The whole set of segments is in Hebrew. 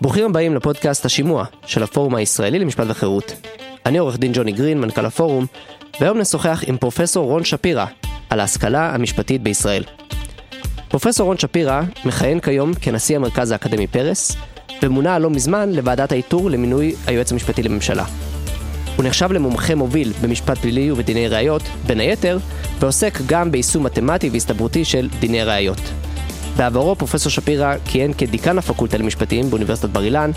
ברוכים הבאים לפודקאסט השימוע של הפורום הישראלי למשפט וחירות. אני עורך דין ג'וני גרין, מנכ"ל הפורום, והיום נשוחח עם פרופסור רון שפירא על ההשכלה המשפטית בישראל. פרופסור רון שפירא מכהן כיום כנשיא המרכז האקדמי פרס, ומונה לא מזמן לוועדת האיתור למינוי היועץ המשפטי לממשלה. הוא נחשב למומחה מוביל במשפט פלילי ובדיני ראיות, בין היתר, ועוסק גם ביישום מתמטי והסתברותי של דיני ראיות. בעברו פרופסור שפירא כיהן כדיקן הפקולטה למשפטים באוניברסיטת בר אילן,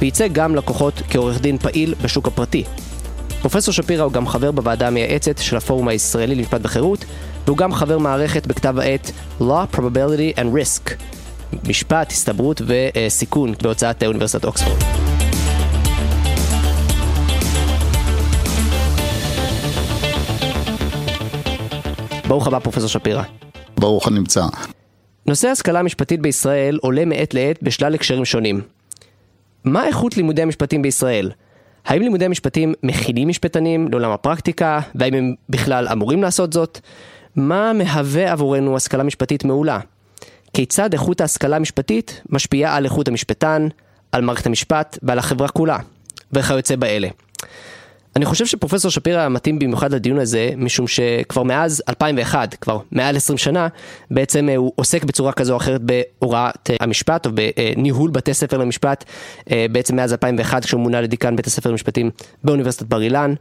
וייצג גם לקוחות כעורך דין פעיל בשוק הפרטי. פרופסור שפירא הוא גם חבר בוועדה המייעצת של הפורום הישראלי למשפט וחירות, והוא גם חבר מערכת בכתב העת Law, Probability and Risk, משפט, הסתברות וסיכון בהוצאת אוניברסיטת אוקספורד. ברוך הבא פרופסור שפירא. ברוך הנמצא. נושא ההשכלה המשפטית בישראל עולה מעת לעת בשלל הקשרים שונים. מה איכות לימודי המשפטים בישראל? האם לימודי המשפטים מכינים משפטנים לעולם הפרקטיקה, והאם הם בכלל אמורים לעשות זאת? מה מהווה עבורנו השכלה משפטית מעולה? כיצד איכות ההשכלה המשפטית משפיעה על איכות המשפטן, על מערכת המשפט ועל החברה כולה, וכיוצא באלה. אני חושב שפרופסור שפירא מתאים במיוחד לדיון הזה, משום שכבר מאז 2001, כבר מעל 20 שנה, בעצם הוא עוסק בצורה כזו או אחרת בהוראת המשפט, או בניהול בתי ספר למשפט, בעצם מאז 2001, כשהוא מונה לדיקן בית הספר למשפטים באוניברסיטת בר אילן.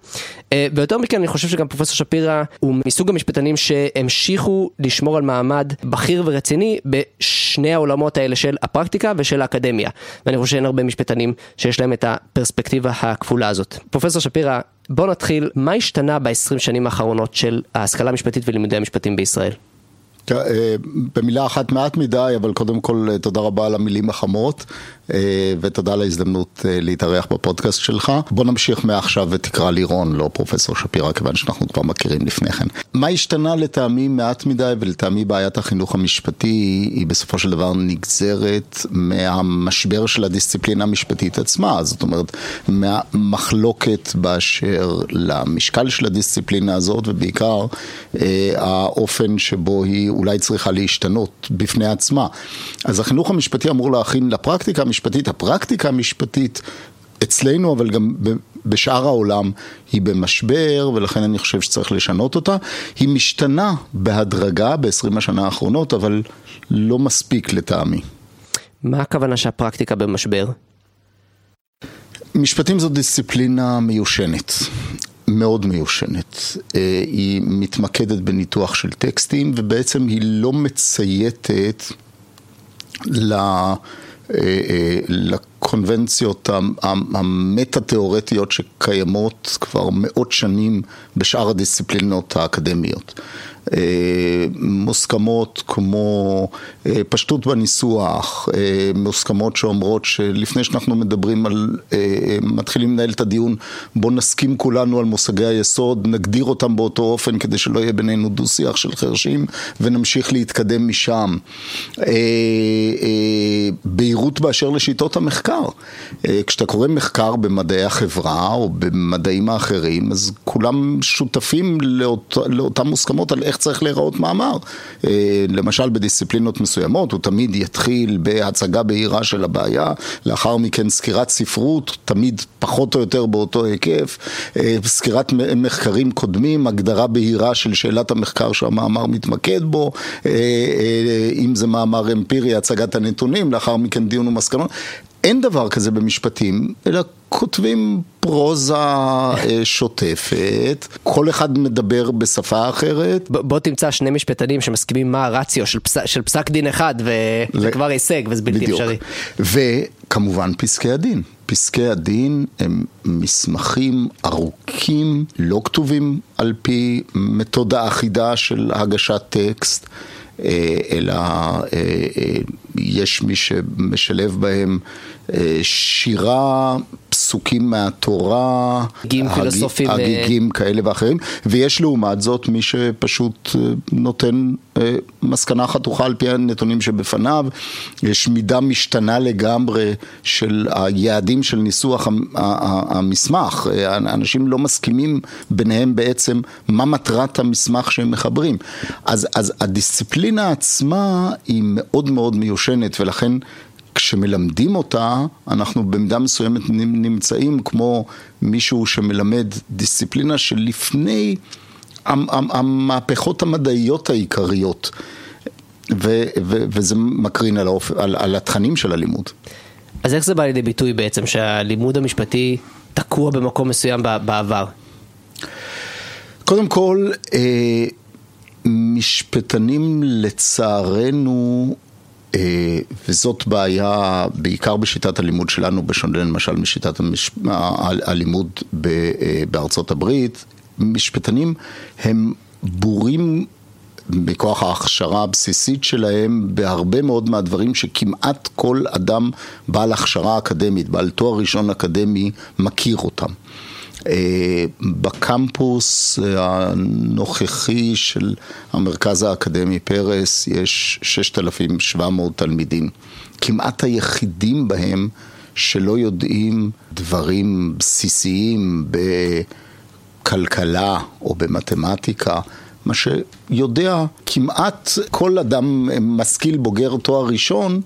ויותר מכן, אני חושב שגם פרופסור שפירא הוא מסוג המשפטנים שהמשיכו לשמור על מעמד בכיר ורציני בשני העולמות האלה של הפרקטיקה ושל האקדמיה. ואני חושב שאין הרבה משפטנים שיש להם את הפרספקטיבה הכפולה הזאת. פרופסור שפירא, בוא נתחיל, מה השתנה ב-20 שנים האחרונות של ההשכלה המשפטית ולימודי המשפטים בישראל? במילה אחת מעט מדי, אבל קודם כל תודה רבה על המילים החמות, ותודה על ההזדמנות להתארח בפודקאסט שלך. בוא נמשיך מעכשיו ותקרא לי רון, לא פרופסור שפירא, כיוון שאנחנו כבר מכירים לפני כן. מה השתנה לטעמי מעט מדי, ולטעמי בעיית החינוך המשפטי היא בסופו של דבר נגזרת מהמשבר של הדיסציפלינה המשפטית עצמה, זאת אומרת, מהמחלוקת באשר למשקל של הדיסציפלינה הזאת, ובעיקר האופן שבו היא אולי צריכה להשתנות בפני עצמה. אז החינוך המשפטי אמור להכין לפרקטיקה המשפטית, הפרקטיקה המשפטית אצלנו, אבל גם בשאר העולם, היא במשבר, ולכן אני חושב שצריך לשנות אותה. היא משתנה בהדרגה ב-20 השנה האחרונות, אבל לא מספיק לטעמי. מה הכוונה שהפרקטיקה במשבר? משפטים זו דיסציפלינה מיושנת. מאוד מיושנת. היא מתמקדת בניתוח של טקסטים, ובעצם היא לא מצייתת לקונבנציות המטה-תיאורטיות שקיימות כבר מאות שנים בשאר הדיסציפלינות האקדמיות. מוסכמות כמו פשטות בניסוח, מוסכמות שאומרות שלפני שאנחנו מדברים על, מתחילים לנהל את הדיון, בוא נסכים כולנו על מושגי היסוד, נגדיר אותם באותו אופן כדי שלא יהיה בינינו דו שיח של חרשים ונמשיך להתקדם משם. בהירות באשר לשיטות המחקר. כשאתה קורא מחקר במדעי החברה או במדעים האחרים, אז כולם שותפים לאות, לאותן מוסכמות על איך צריך להיראות מאמר. למשל בדיסציפלינות מסוימות, הוא תמיד יתחיל בהצגה בהירה של הבעיה, לאחר מכן סקירת ספרות, תמיד פחות או יותר באותו היקף, סקירת מחקרים קודמים, הגדרה בהירה של שאלת המחקר שהמאמר מתמקד בו, אם זה מאמר אמפירי, הצגת הנתונים, לאחר מכן דיון ומסקנות. אין דבר כזה במשפטים, אלא כותבים פרוזה שוטפת, כל אחד מדבר בשפה אחרת. בוא תמצא שני משפטנים שמסכימים מה הרציו של, פס... של פסק דין אחד, וזה ו... כבר הישג, וזה בלתי בדיוק. אפשרי. וכמובן פסקי הדין. פסקי הדין הם מסמכים ארוכים, לא כתובים על פי מתודה אחידה של הגשת טקסט. אלא יש מי שמשלב בהם שירה, פסוקים מהתורה, הגיגים פילוסופיים, הגיגים כאלה ואחרים, ויש לעומת זאת מי שפשוט נותן מסקנה חתוכה על פי הנתונים שבפניו, יש מידה משתנה לגמרי של היעדים של ניסוח המסמך, אנשים לא מסכימים ביניהם בעצם מה מטרת המסמך שהם מחברים, אז, אז הדיסציפלינה עצמה היא מאוד מאוד מיושנת ולכן כשמלמדים אותה, אנחנו במידה מסוימת נמצאים כמו מישהו שמלמד דיסציפלינה שלפני המהפכות המדעיות העיקריות. ו, ו, וזה מקרין על, האופ... על, על התכנים של הלימוד. אז איך זה בא לידי ביטוי בעצם שהלימוד המשפטי תקוע במקום מסוים בעבר? קודם כל, אה, משפטנים לצערנו, וזאת בעיה בעיקר בשיטת הלימוד שלנו, בשונה למשל משיטת המש... הלימוד ב, אה, בארצות הברית, משפטנים הם בורים מכוח ההכשרה הבסיסית שלהם בהרבה מאוד מהדברים שכמעט כל אדם בעל הכשרה אקדמית, בעל תואר ראשון אקדמי, מכיר אותם. אה, בקמפוס הנוכחי של המרכז האקדמי פרס יש 6,700 תלמידים. כמעט היחידים בהם שלא יודעים דברים בסיסיים בכלכלה או במתמטיקה. מה שיודע כמעט כל אדם משכיל בוגר תואר ראשון,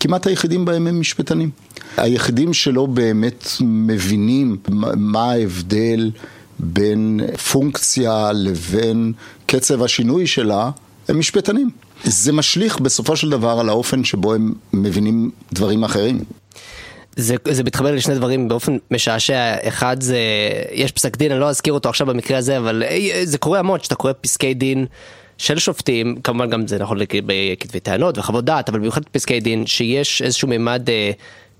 כמעט היחידים בהם הם משפטנים. היחידים שלא באמת מבינים מה ההבדל בין פונקציה לבין קצב השינוי שלה, הם משפטנים. זה משליך בסופו של דבר על האופן שבו הם מבינים דברים אחרים. זה, זה מתחבר לשני דברים באופן משעשע, אחד זה, יש פסק דין, אני לא אזכיר אותו עכשיו במקרה הזה, אבל אה, זה קורה המון, שאתה קורא פסקי דין של שופטים, כמובן גם זה נכון בכתבי טענות וחוות דעת, אבל במיוחד פסקי דין, שיש איזשהו מימד אה,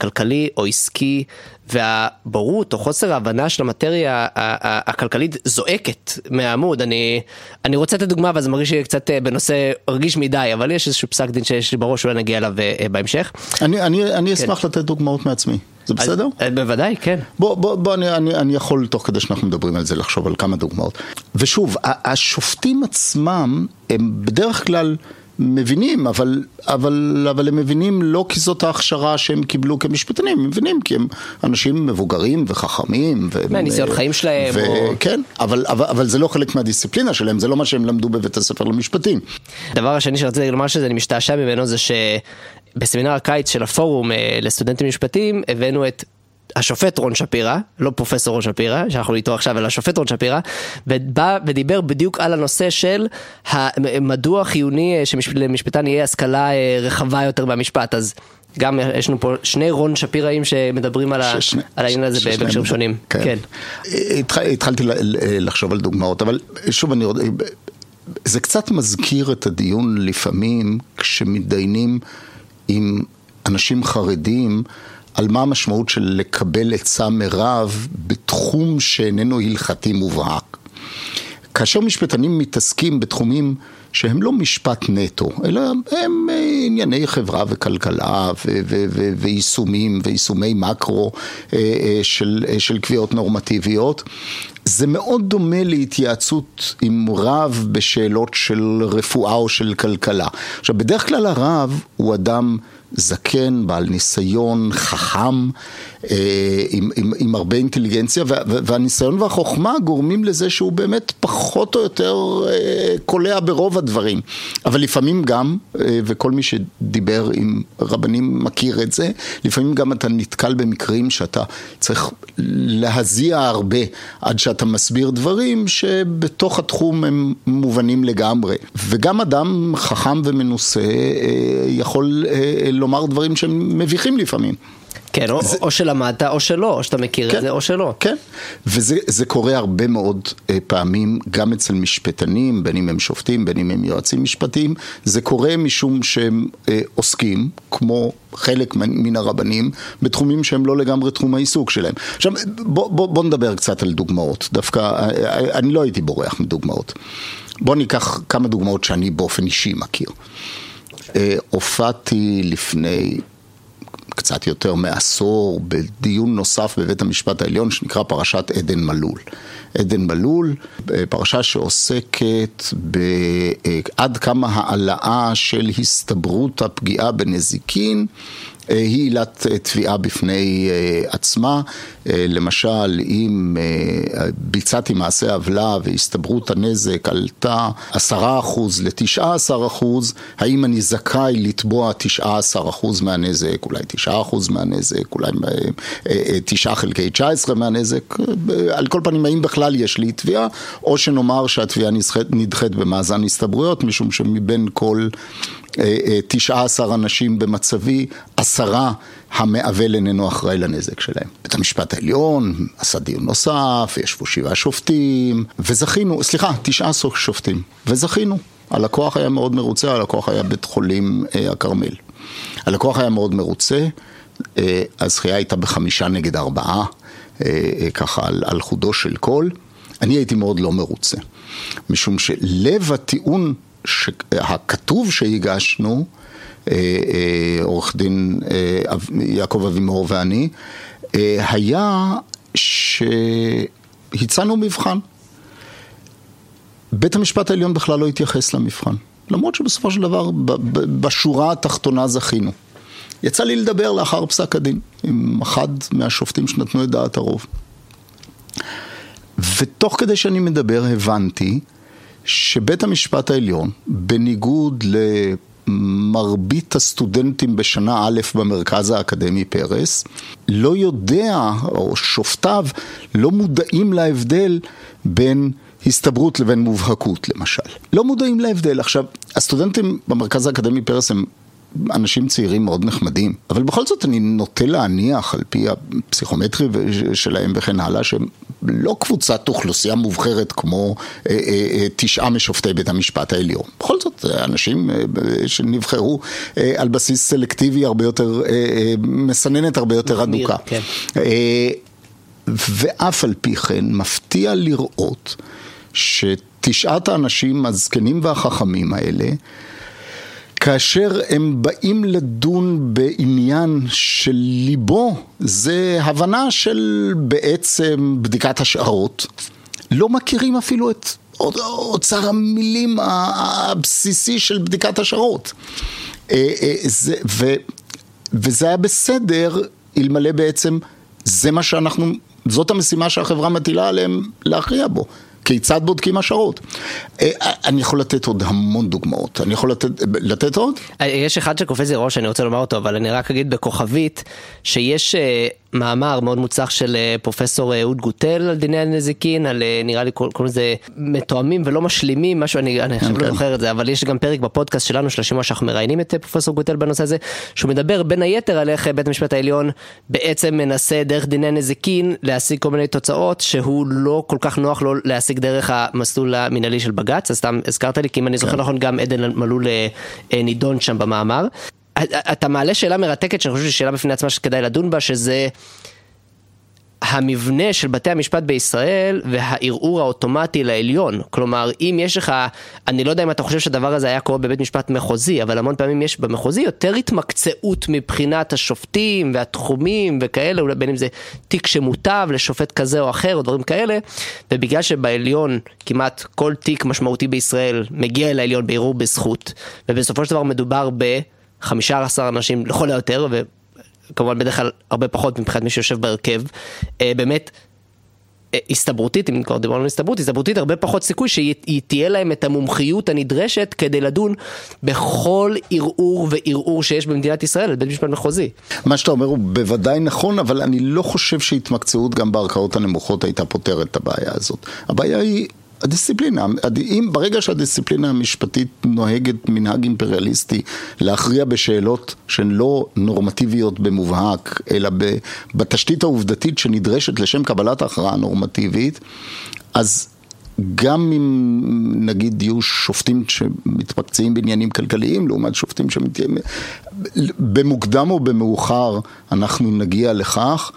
כלכלי או עסקי, והבורות או חוסר ההבנה של המטריה הכלכלית זועקת מהעמוד. אני, אני רוצה לתת דוגמה, אבל זה מרגיש לי קצת אה, בנושא רגיש מדי, אבל יש איזשהו פסק דין שיש לי בראש, אולי נגיע אליו אה, בהמשך. אני, אני, אני כן. אשמח לתת דוגמאות מעצמי. זה בסדר? אז, אה, בוודאי, כן. בוא, בוא, בוא אני, אני, אני יכול, תוך כדי שאנחנו מדברים על זה, לחשוב על כמה דוגמאות. ושוב, השופטים עצמם, הם בדרך כלל... מבינים, אבל, אבל, אבל הם מבינים לא כי זאת ההכשרה שהם קיבלו כמשפטנים, הם מבינים כי הם אנשים מבוגרים וחכמים. מהניסיון חיים שלהם. ו- או... כן, אבל, אבל, אבל זה לא חלק מהדיסציפלינה שלהם, זה לא מה שהם למדו בבית הספר למשפטים. הדבר השני שרציתי לומר שזה, אני משתעשע ממנו, זה שבסמינר הקיץ של הפורום אה, לסטודנטים משפטים, הבאנו את השופט רון שפירא, לא פרופסור רון שפירא, שאנחנו איתו עכשיו, אלא השופט רון שפירא, ובא ודיבר בדיוק על הנושא של מדוע חיוני אה, שלמשפטן יהיה השכלה אה, רחבה יותר מהמשפט, אז גם יש לנו פה שני רון שפיראים שמדברים על, ששני, על העניין הזה בהקשרים שונים. כן. כן. התח, התחלתי לחשוב על דוגמאות, אבל שוב אני עוד... זה קצת מזכיר את הדיון לפעמים כשמתדיינים עם אנשים חרדים על מה המשמעות של לקבל עצה מרב בתחום שאיננו הלכתי מובהק. כאשר משפטנים מתעסקים בתחומים שהם לא משפט נטו, אלא הם אה, ענייני חברה וכלכלה ויישומים ויישומי מקרו אה, אה, של, של קביעות נורמטיביות. זה מאוד דומה להתייעצות עם רב בשאלות של רפואה או של כלכלה. עכשיו, בדרך כלל הרב הוא אדם זקן, בעל ניסיון, חכם, אה, עם, עם, עם הרבה אינטליגנציה, והניסיון והחוכמה גורמים לזה שהוא באמת פחות או יותר אה, קולע ברוב הדברים. אבל לפעמים גם, אה, וכל מי שדיבר עם רבנים מכיר את זה, לפעמים גם אתה נתקל במקרים שאתה צריך להזיע הרבה עד שאתה מסביר דברים שבתוך התחום הם מובנים לגמרי. וגם אדם חכם ומנוסה יכול לומר דברים שהם מביכים לפעמים. כן, או, זה... או שלמדת או שלא, או שאתה מכיר כן, את זה או שלא. כן, וזה קורה הרבה מאוד אה, פעמים, גם אצל משפטנים, בין אם הם שופטים, בין אם הם יועצים משפטיים, זה קורה משום שהם אה, עוסקים, כמו חלק מן הרבנים, בתחומים שהם לא לגמרי תחום העיסוק שלהם. עכשיו, בוא, בוא, בוא נדבר קצת על דוגמאות, דווקא, אה, אה, אני לא הייתי בורח מדוגמאות. בוא ניקח כמה דוגמאות שאני באופן אישי מכיר. אה, הופעתי לפני קצת יותר מעשור בדיון נוסף בבית המשפט העליון שנקרא פרשת עדן מלול. עדן מלול, פרשה שעוסקת בעד כמה העלאה של הסתברות הפגיעה בנזיקין היא עילת תביעה בפני עצמה. למשל, אם ביצעתי מעשה עוולה והסתברות הנזק עלתה עשרה אחוז לתשעה עשר אחוז, האם אני זכאי לתבוע תשעה עשר אחוז מהנזק, אולי תשעה אחוז מהנזק, אולי תשעה חלקי תשע עשרה מהנזק, על כל פנים האם בכלל יש לי תביעה, או שנאמר שהתביעה נדחית במאזן הסתברויות, משום שמבין כל תשעה עשר אנשים במצבי, עשרה המעוול איננו אחראי לנזק שלהם. בית המשפט העליון עשה דיון נוסף, ישבו שבעה שופטים, וזכינו, סליחה, תשעה שופטים, וזכינו. הלקוח היה מאוד מרוצה, הלקוח היה בית חולים הכרמל. הלקוח היה מאוד מרוצה, הזכייה הייתה בחמישה נגד ארבעה, ככה על, על חודו של קול. אני הייתי מאוד לא מרוצה, משום שלב הטיעון הכתוב שהגשנו, עורך דין יעקב אבימור ואני, היה שהצענו מבחן. בית המשפט העליון בכלל לא התייחס למבחן, למרות שבסופו של דבר בשורה התחתונה זכינו. יצא לי לדבר לאחר פסק הדין עם אחד מהשופטים שנתנו את דעת הרוב. ותוך כדי שאני מדבר הבנתי שבית המשפט העליון, בניגוד למרבית הסטודנטים בשנה א' במרכז האקדמי פרס, לא יודע, או שופטיו לא מודעים להבדל בין הסתברות לבין מובהקות למשל. לא מודעים להבדל. עכשיו, הסטודנטים במרכז האקדמי פרס הם אנשים צעירים מאוד נחמדים, אבל בכל זאת אני נוטה להניח על פי הפסיכומטרי שלהם וכן הלאה, שהם לא קבוצת אוכלוסייה מובחרת כמו אה, אה, תשעה משופטי בית המשפט העליון. בכל זאת, אנשים אה, שנבחרו אה, על בסיס סלקטיבי הרבה יותר, אה, אה, מסננת הרבה יותר אדוקה. כן. אה, ואף על פי כן מפתיע לראות שתשעת האנשים הזקנים והחכמים האלה כאשר הם באים לדון בעניין של ליבו, זה הבנה של בעצם בדיקת השערות. לא מכירים אפילו את אוצר המילים הבסיסי של בדיקת השערות. וזה היה בסדר, אלמלא בעצם זה מה שאנחנו, זאת המשימה שהחברה מטילה עליהם להכריע בו. כיצד בודקים השערות. אני יכול לתת עוד המון דוגמאות, אני יכול לתת, לתת עוד? יש אחד שקופץ לי ראש, אני רוצה לומר אותו, אבל אני רק אגיד בכוכבית, שיש מאמר מאוד מוצלח של פרופסור אהוד גוטל על דיני הנזיקין, על נראה לי קוראים לזה מתואמים ולא משלימים, משהו, אני עכשיו לא זוכר את זה, אבל יש גם פרק בפודקאסט שלנו של השימוע שאנחנו מראיינים את פרופסור גוטל בנושא הזה, שהוא מדבר בין היתר על איך בית המשפט העליון בעצם מנסה דרך דיני הנזיקין להשיג כל מיני תוצאות שהוא לא כל כך נוח לו להשיג דרך המסלול המנהלי של בג"ץ, אז סתם הזכרת לי, כי אם אני זוכר נכון גם עדן מלול נידון שם במאמר. אתה מעלה שאלה מרתקת שאני חושב שהיא שאלה בפני עצמה שכדאי לדון בה, שזה המבנה של בתי המשפט בישראל והערעור האוטומטי לעליון. כלומר, אם יש לך, אני לא יודע אם אתה חושב שהדבר הזה היה קורה בבית משפט מחוזי, אבל המון פעמים יש במחוזי יותר התמקצעות מבחינת השופטים והתחומים וכאלה, אולי בין אם זה תיק שמוטב לשופט כזה או אחר או דברים כאלה, ובגלל שבעליון כמעט כל תיק משמעותי בישראל מגיע אל העליון בערעור בזכות, ובסופו של דבר מדובר ב... 15 אנשים לכל היותר, וכמובן בדרך כלל הרבה פחות מבחינת מי שיושב בהרכב, באמת הסתברותית, אם כבר דיברנו על הסתברות, הסתברותית הרבה פחות סיכוי שתהיה להם את המומחיות הנדרשת כדי לדון בכל ערעור וערעור שיש במדינת ישראל, בית משפט מחוזי. מה שאתה אומר הוא בוודאי נכון, אבל אני לא חושב שהתמקצעות גם בערכאות הנמוכות הייתה פותרת את הבעיה הזאת. הבעיה היא... הדיסציפלינה, אם ברגע שהדיסציפלינה המשפטית נוהגת מנהג אימפריאליסטי להכריע בשאלות שהן לא נורמטיביות במובהק, אלא בתשתית העובדתית שנדרשת לשם קבלת ההכרעה הנורמטיבית, אז גם אם נגיד יהיו שופטים שמתמקצעים בעניינים כלכליים לעומת שופטים שמתייעים, במוקדם או במאוחר אנחנו נגיע לכך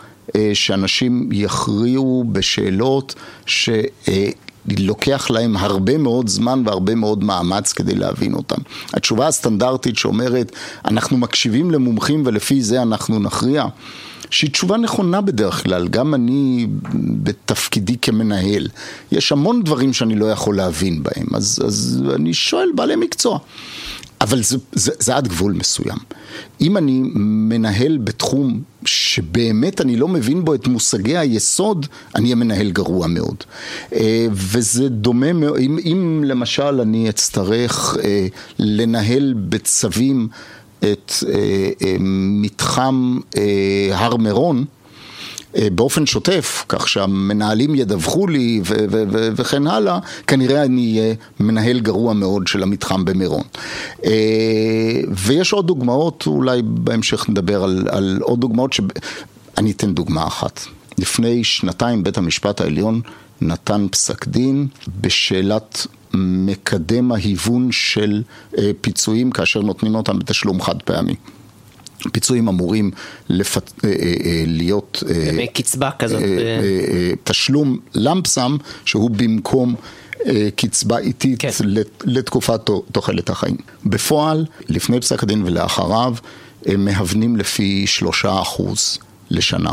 שאנשים יכריעו בשאלות ש... לוקח להם הרבה מאוד זמן והרבה מאוד מאמץ כדי להבין אותם. התשובה הסטנדרטית שאומרת, אנחנו מקשיבים למומחים ולפי זה אנחנו נכריע, שהיא תשובה נכונה בדרך כלל, גם אני בתפקידי כמנהל. יש המון דברים שאני לא יכול להבין בהם, אז, אז אני שואל בעלי מקצוע. אבל זה, זה, זה עד גבול מסוים. אם אני מנהל בתחום שבאמת אני לא מבין בו את מושגי היסוד, אני אהיה מנהל גרוע מאוד. אה, וזה דומה מאוד, אם, אם למשל אני אצטרך אה, לנהל בצווים את אה, מתחם הר מירון, אה, באופן שוטף, כך שהמנהלים ידווחו לי ו- ו- ו- וכן הלאה, כנראה אני אהיה מנהל גרוע מאוד של המתחם במירון. אה, ויש עוד דוגמאות, אולי בהמשך נדבר על, על עוד דוגמאות, ש... אני אתן דוגמה אחת. לפני שנתיים בית המשפט העליון נתן פסק דין בשאלת מקדם ההיוון של אה, פיצויים כאשר נותנים אותם בתשלום חד פעמי. פיצויים אמורים לפת... אה, אה, אה, להיות... קצבה כזאת. תשלום למפסם שהוא במקום קצבה איטית כן. לתקופת תוחלת החיים. בפועל, לפני פסק הדין ולאחריו, הם מהוונים לפי שלושה אחוז לשנה.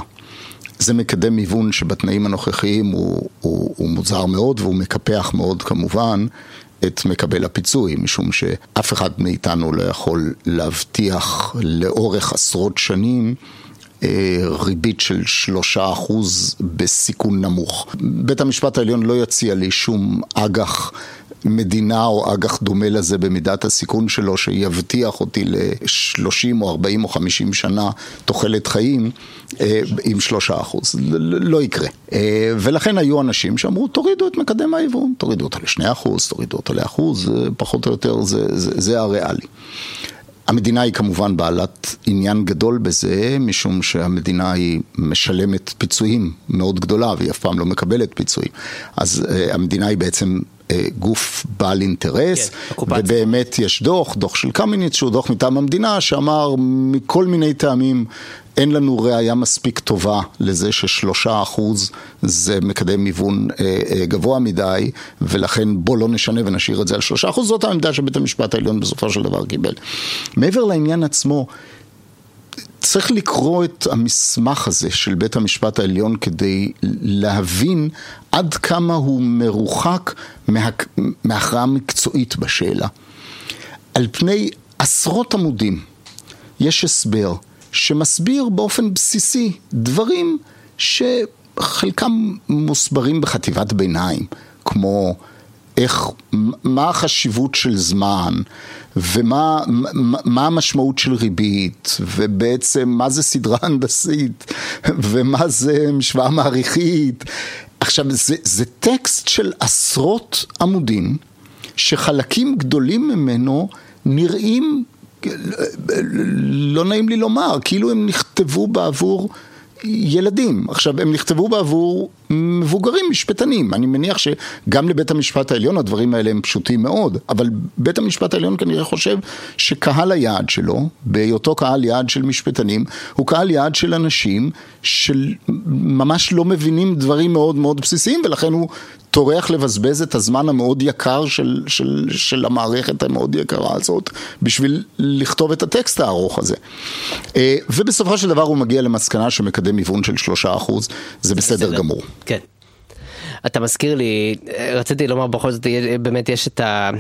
זה מקדם היוון שבתנאים הנוכחיים הוא, הוא, הוא מוזר מאוד והוא מקפח מאוד כמובן את מקבל הפיצוי, משום שאף אחד מאיתנו לא יכול להבטיח לאורך עשרות שנים אה, ריבית של שלושה אחוז בסיכון נמוך. בית המשפט העליון לא יציע לי שום אג"ח מדינה או אג"ח דומה לזה במידת הסיכון שלו, שיבטיח אותי ל-30 או 40 או 50 שנה תוחלת חיים אה, עם שלושה אחוז. לא יקרה. אה, ולכן היו אנשים שאמרו, תורידו את מקדם ההיוון, תורידו אותו לשני אחוז, תורידו אותו לאחוז, פחות או יותר זה, זה, זה הריאלי. המדינה היא כמובן בעלת עניין גדול בזה, משום שהמדינה היא משלמת פיצויים מאוד גדולה והיא אף פעם לא מקבלת פיצויים. אז uh, המדינה היא בעצם גוף בעל אינטרס, כן, ובאמת יש דוח, דוח של קמיניץ, שהוא דוח מטעם המדינה, שאמר מכל מיני טעמים אין לנו ראייה מספיק טובה לזה ששלושה אחוז זה מקדם היוון אה, אה, גבוה מדי, ולכן בוא לא נשנה ונשאיר את זה על שלושה אחוז, זאת העמדה שבית המשפט העליון בסופו של דבר קיבל. מעבר לעניין עצמו, צריך לקרוא את המסמך הזה של בית המשפט העליון כדי להבין עד כמה הוא מרוחק מה... מהכרעה מקצועית בשאלה. על פני עשרות עמודים יש הסבר שמסביר באופן בסיסי דברים שחלקם מוסברים בחטיבת ביניים, כמו איך, מה החשיבות של זמן, ומה מה המשמעות של ריבית, ובעצם מה זה סדרה הנדסית, ומה זה משוואה מעריכית. עכשיו, זה, זה טקסט של עשרות עמודים, שחלקים גדולים ממנו נראים לא נעים לי לומר, כאילו הם נכתבו בעבור ילדים. עכשיו, הם נכתבו בעבור מבוגרים, משפטנים. אני מניח שגם לבית המשפט העליון הדברים האלה הם פשוטים מאוד, אבל בית המשפט העליון כנראה חושב שקהל היעד שלו, בהיותו קהל יעד של משפטנים, הוא קהל יעד של אנשים שממש לא מבינים דברים מאוד מאוד בסיסיים, ולכן הוא טורח לבזבז את הזמן המאוד יקר של, של, של המערכת המאוד יקרה הזאת בשביל לכתוב את הטקסט הארוך הזה. אה, ובסופו של דבר הוא מגיע למסקנה שמקדם היוון של שלושה אחוז, זה בסדר, בסדר גמור. כן. אתה מזכיר לי, רציתי לומר בכל זאת, באמת יש את ה...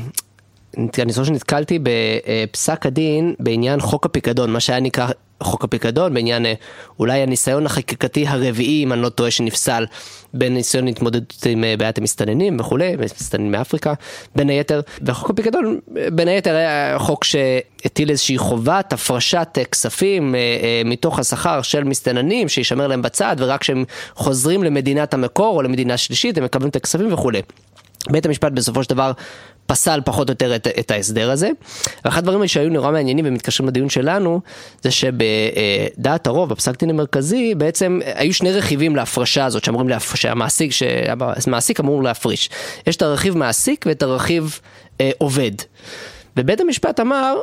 אני זוכר שנתקלתי בפסק הדין בעניין חוק הפיקדון, מה שהיה נקרא חוק הפיקדון, בעניין אה, אולי הניסיון החקיקתי הרביעי, אם אני לא טועה, שנפסל בניסיון להתמודדות עם אה, בעיית המסתננים וכולי, מסתננים מאפריקה, בין היתר, וחוק הפיקדון בין היתר היה חוק שהטיל איזושהי חובת הפרשת אה, כספים מתוך השכר של מסתננים, שישמר להם בצד, ורק כשהם חוזרים למדינת המקור או למדינה שלישית, הם מקבלים את הכספים וכולי. בית המשפט בסופו של דבר פסל פחות או יותר את, את ההסדר הזה. ואחד הדברים שהיו נורא מעניינים ומתקשרים לדיון שלנו, זה שבדעת הרוב, בפסק דין המרכזי, בעצם היו שני רכיבים להפרשה הזאת, שאמורים להפריש, שהמעסיק, שהמעסיק אמור להפריש. יש את הרכיב מעסיק ואת הרכיב אה, עובד. ובית המשפט אמר,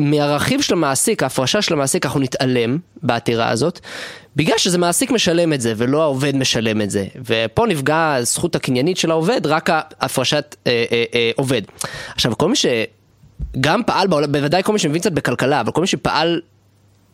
מהרכיב של המעסיק, ההפרשה של המעסיק, אנחנו נתעלם בעתירה הזאת, בגלל שזה מעסיק משלם את זה ולא העובד משלם את זה. ופה נפגע הזכות הקניינית של העובד, רק הפרשת אה, אה, אה, עובד. עכשיו, כל מי שגם פעל, בעולם, בוודאי כל מי שמבין קצת בכלכלה, אבל כל מי שפעל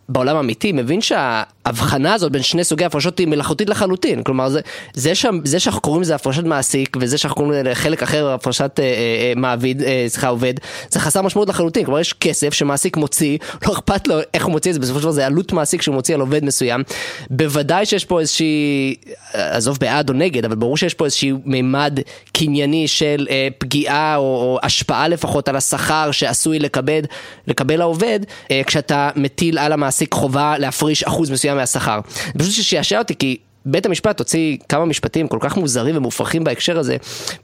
בעולם האמיתי מבין שההבחנה הזאת בין שני סוגי הפרשות היא מלאכותית לחלוטין. כלומר, זה, זה, ש, זה שאנחנו קוראים לזה הפרשת מעסיק, וזה שאנחנו קוראים לזה חלק אחר הפרשת אה, אה, מעביד, אה, סליחה, עובד, זה חסר משמעות לחלוטין. כלומר, יש כסף שמעסיק מוציא, לא אכפת לו איך הוא מוציא את זה, בסופו של דבר זה עלות מעסיק שהוא מוציא על עובד מסוים. בוודאי שיש פה איזושהי, עזוב בעד או נגד, אבל ברור שיש פה איזשהו מימד קנייני של אה, פגיעה או, או השפעה לפחות על השכר שעשוי לקבל, לקבל העובד, אה, כשאתה מטיל על המעסיק חובה להפריש אחוז מסוים מהשכר. פשוט ששיעשע אותי כי בית המשפט הוציא כמה משפטים כל כך מוזרים ומופרכים בהקשר הזה,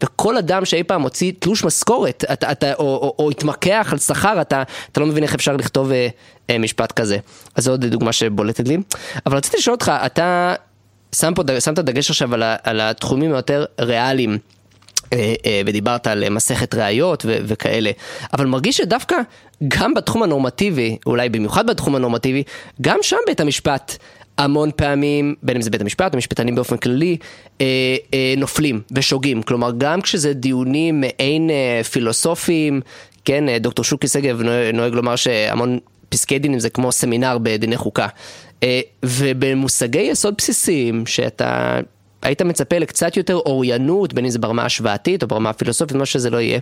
וכל אדם שאי פעם הוציא תלוש משכורת, אתה, או, או, או התמקח על שכר, אתה, אתה לא מבין איך אפשר לכתוב אה, אה, משפט כזה. אז זו עוד דוגמה שבולטת לי. אבל רציתי לשאול אותך, אתה שם פה, שמת דגש עכשיו על, על התחומים היותר ריאליים. אה, אה, ודיברת על מסכת ראיות וכאלה, אבל מרגיש שדווקא גם בתחום הנורמטיבי, אולי במיוחד בתחום הנורמטיבי, גם שם בית המשפט המון פעמים, בין אם זה בית המשפט, המשפטנים באופן כללי, אה, אה, נופלים ושוגים. כלומר, גם כשזה דיונים מעין אה, פילוסופיים, כן, אה, דוקטור שוקי שגב נוהג לומר שהמון פסקי דינים זה כמו סמינר בדיני חוקה. אה, ובמושגי יסוד בסיסיים, שאתה... היית מצפה לקצת יותר אוריינות, בין אם זה ברמה השוואתית או ברמה הפילוסופית, מה שזה לא יהיה.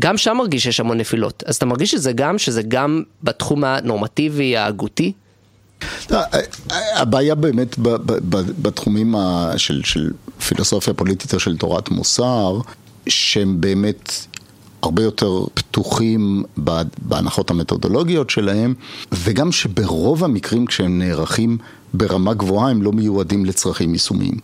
גם שם מרגיש שיש המון נפילות. אז אתה מרגיש שזה גם, שזה גם בתחום הנורמטיבי, ההגותי? לא, הבעיה באמת בתחומים של, של פילוסופיה פוליטית או של תורת מוסר, שהם באמת הרבה יותר פתוחים בהנחות המתודולוגיות שלהם, וגם שברוב המקרים כשהם נערכים ברמה גבוהה הם לא מיועדים לצרכים יישומיים.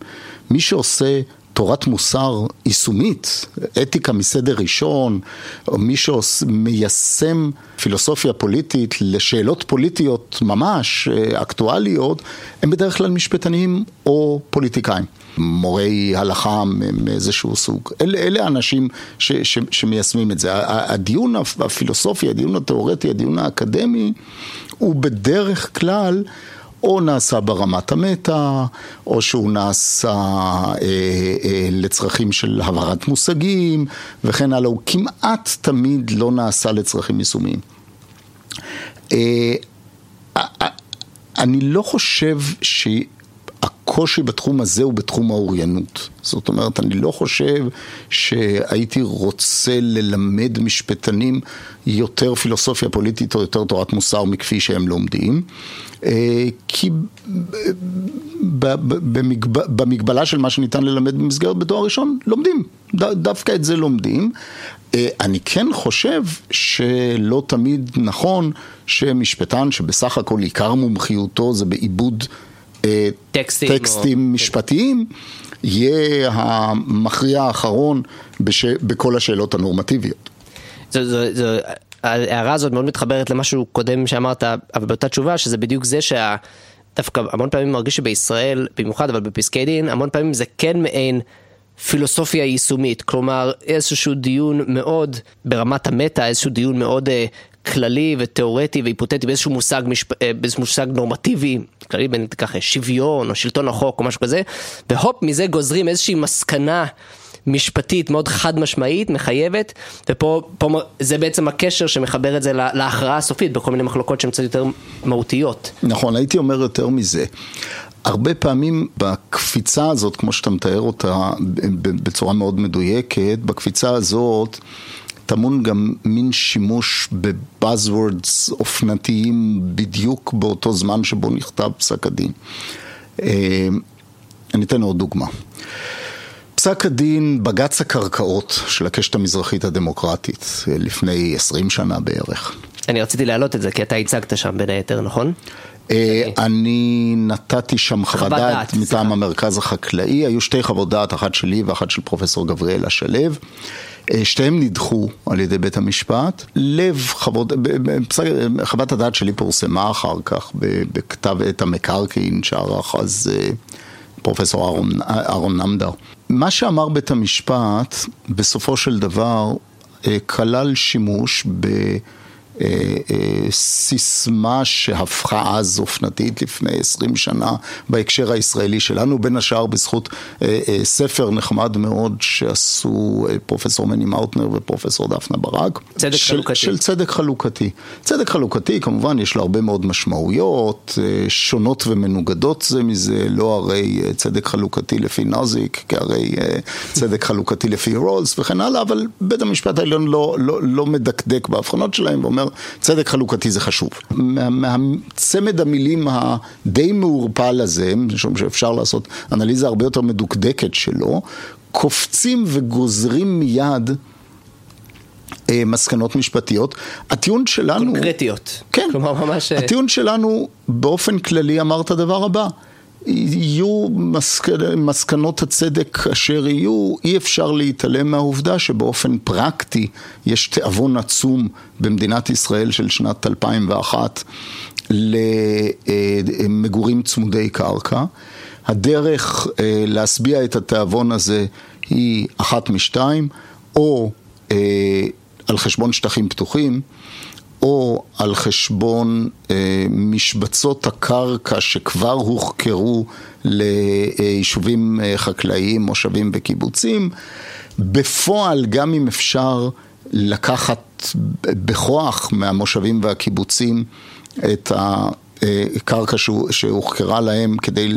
מי שעושה תורת מוסר יישומית, אתיקה מסדר ראשון, או מי שמיישם פילוסופיה פוליטית לשאלות פוליטיות ממש אה, אקטואליות, הם בדרך כלל משפטנים או פוליטיקאים. מורי הלכה מאיזשהו סוג. אלה, אלה האנשים ש, ש, שמיישמים את זה. הדיון הפילוסופי, הדיון התיאורטי, הדיון האקדמי, הוא בדרך כלל או נעשה ברמת המטה, או שהוא נעשה אה, אה, לצרכים של הבהרת מושגים וכן הלאה, הוא כמעט תמיד לא נעשה לצרכים יישומיים. אה, אני לא חושב ש... הקושי בתחום הזה הוא בתחום האוריינות. זאת אומרת, אני לא חושב שהייתי רוצה ללמד משפטנים יותר פילוסופיה פוליטית או יותר תורת מוסר מכפי שהם לומדים. אה, כי במגבלה של מה שניתן ללמד במסגרת בתואר ראשון, לומדים. דווקא את זה לומדים. אה, אני כן חושב שלא תמיד נכון שמשפטן שבסך הכל עיקר מומחיותו זה בעיבוד טקסטים, טקסטים או... משפטיים, יהיה המכריע האחרון בש... בכל השאלות הנורמטיביות. זו, זו, זו, ההערה הזאת מאוד מתחברת למשהו קודם שאמרת, אבל באותה תשובה, שזה בדיוק זה שה... דווקא המון פעמים מרגיש שבישראל, במיוחד אבל בפסקי דין, המון פעמים זה כן מעין פילוסופיה יישומית, כלומר איזשהו דיון מאוד ברמת המטה, איזשהו דיון מאוד uh, כללי ותיאורטי והיפותטי באיזשהו מושג, משפ... אה, באיזשהו מושג נורמטיבי, כללי בין ככה שוויון או שלטון החוק או משהו כזה, והופ מזה גוזרים איזושהי מסקנה. משפטית מאוד חד משמעית, מחייבת, ופה פה, זה בעצם הקשר שמחבר את זה להכרעה הסופית בכל מיני מחלוקות שהן קצת יותר מהותיות. נכון, הייתי אומר יותר מזה. הרבה פעמים בקפיצה הזאת, כמו שאתה מתאר אותה בצורה מאוד מדויקת, בקפיצה הזאת טמון גם מין שימוש בבאזוורדס אופנתיים בדיוק באותו זמן שבו נכתב פסק הדין. אה, אני אתן עוד דוגמה. פסק הדין בג"ץ הקרקעות של הקשת המזרחית הדמוקרטית לפני 20 שנה בערך. אני רציתי להעלות את זה כי אתה הצגת שם בין היתר, נכון? אה, אני נתתי שם חוות דעת מטעם המרכז החקלאי, היו שתי חוות דעת, אחת שלי ואחת של פרופסור גבריאלה שלו. אה, שתיהם נדחו על ידי בית המשפט. לב חוות, חוות הדעת שלי פורסמה אחר כך בכתב עת המקרקעין שערך אז אה, פרופסור אהרון, אהרון נמדר. מה שאמר בית המשפט בסופו של דבר כלל שימוש אה, אה, סיסמה שהפכה אז אופנתית לפני עשרים שנה בהקשר הישראלי שלנו, בין השאר בזכות ספר נחמד מאוד שעשו פרופסור מני מאוטנר ופרופסור דפנה ברק. צדק של, חלוקתי. של צדק חלוקתי. צדק חלוקתי כמובן יש לו הרבה מאוד משמעויות, שונות ומנוגדות זה מזה, לא הרי צדק חלוקתי לפי נזיק, כהרי צדק חלוקתי לפי רולס וכן הלאה, אבל בית המשפט העליון לא, לא, לא מדקדק בהבחנות שלהם ואומר צדק חלוקתי זה חשוב. מה, מהצמד המילים הדי מעורפל הזה, משום שאפשר לעשות אנליזה הרבה יותר מדוקדקת שלו, קופצים וגוזרים מיד מסקנות משפטיות. הטיעון שלנו... קונקרטיות. כן. כלומר ממש... הטיעון שלנו באופן כללי אמר את הדבר הבא. יהיו מסק... מסקנות הצדק אשר יהיו, אי אפשר להתעלם מהעובדה שבאופן פרקטי יש תיאבון עצום במדינת ישראל של שנת 2001 למגורים צמודי קרקע. הדרך להשביע את התיאבון הזה היא אחת משתיים, או על חשבון שטחים פתוחים, או על חשבון אה, משבצות הקרקע שכבר הוחקרו ליישובים אה, חקלאיים, מושבים וקיבוצים. בפועל, גם אם אפשר לקחת בכוח מהמושבים והקיבוצים את הקרקע שהוחקרה להם כדי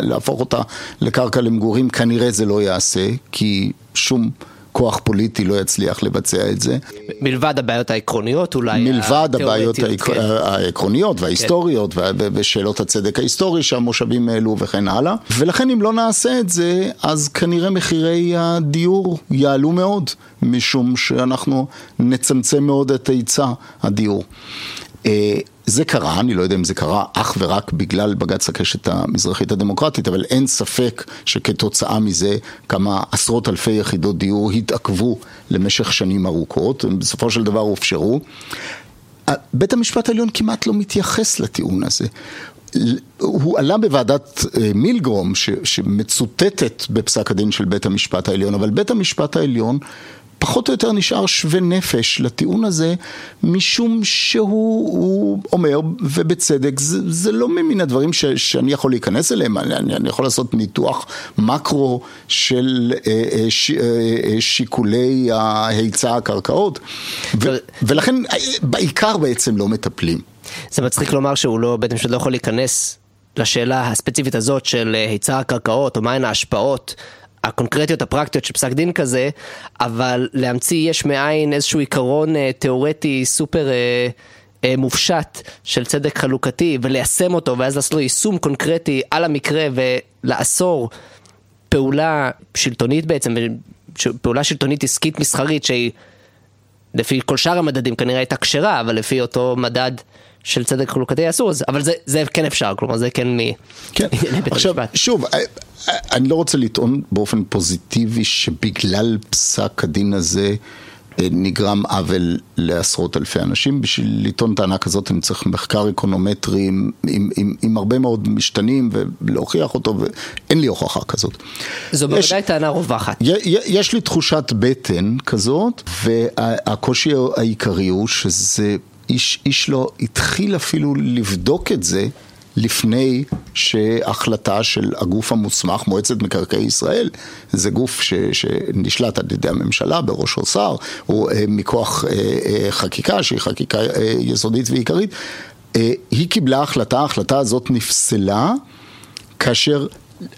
להפוך אותה לקרקע למגורים, כנראה זה לא יעשה, כי שום... כוח פוליטי לא יצליח לבצע את זה. מלבד הבעיות העקרוניות אולי. מלבד הבעיות העק... כן. העקרוניות וההיסטוריות כן. ושאלות הצדק ההיסטורי שהמושבים העלו וכן הלאה. ולכן אם לא נעשה את זה, אז כנראה מחירי הדיור יעלו מאוד, משום שאנחנו נצמצם מאוד את היצע הדיור. זה קרה, אני לא יודע אם זה קרה אך ורק בגלל בג"ץ הקשת המזרחית הדמוקרטית, אבל אין ספק שכתוצאה מזה כמה עשרות אלפי יחידות דיור התעכבו למשך שנים ארוכות, בסופו של דבר הופשרו. בית המשפט העליון כמעט לא מתייחס לטיעון הזה. הוא עלה בוועדת מילגרום ש, שמצוטטת בפסק הדין של בית המשפט העליון, אבל בית המשפט העליון פחות או יותר נשאר שווה נפש לטיעון הזה, משום שהוא אומר, ובצדק, זה, זה לא ממין הדברים ש, שאני יכול להיכנס אליהם, אני, אני יכול לעשות ניתוח מקרו של אה, ש, אה, שיקולי ההיצע הקרקעות, ו, ולכן בעיקר בעצם לא מטפלים. זה מצחיק לומר שהוא לא, בית המשפט לא יכול להיכנס לשאלה הספציפית הזאת של היצע הקרקעות, או מהן ההשפעות הקונקרטיות הפרקטיות של פסק דין כזה, אבל להמציא יש מאין איזשהו עיקרון אה, תיאורטי סופר אה, אה, מופשט של צדק חלוקתי וליישם אותו ואז לעשות לו יישום קונקרטי על המקרה ולאסור פעולה שלטונית בעצם, פעולה שלטונית עסקית מסחרית שהיא לפי כל שאר המדדים כנראה הייתה כשרה, אבל לפי אותו מדד של צדק חלוקתי אסור, אבל זה, זה כן אפשר, כלומר זה כן מ... כן, עכשיו שוב, אני לא רוצה לטעון באופן פוזיטיבי שבגלל פסק הדין הזה נגרם עוול לעשרות אלפי אנשים. בשביל לטעון טענה כזאת אני צריך מחקר אקונומטרי עם, עם, עם, עם הרבה מאוד משתנים ולהוכיח אותו, ואין לי הוכחה כזאת. זו בוודאי טענה רווחת. יש לי תחושת בטן כזאת, והקושי העיקרי הוא שזה... איש, איש לא התחיל אפילו לבדוק את זה לפני שהחלטה של הגוף המוסמך, מועצת מקרקעי ישראל, זה גוף ש, שנשלט על ידי הממשלה בראשו שר, הוא אה, מכוח אה, אה, חקיקה שהיא חקיקה אה, יסודית ועיקרית, אה, היא קיבלה החלטה, ההחלטה הזאת נפסלה כאשר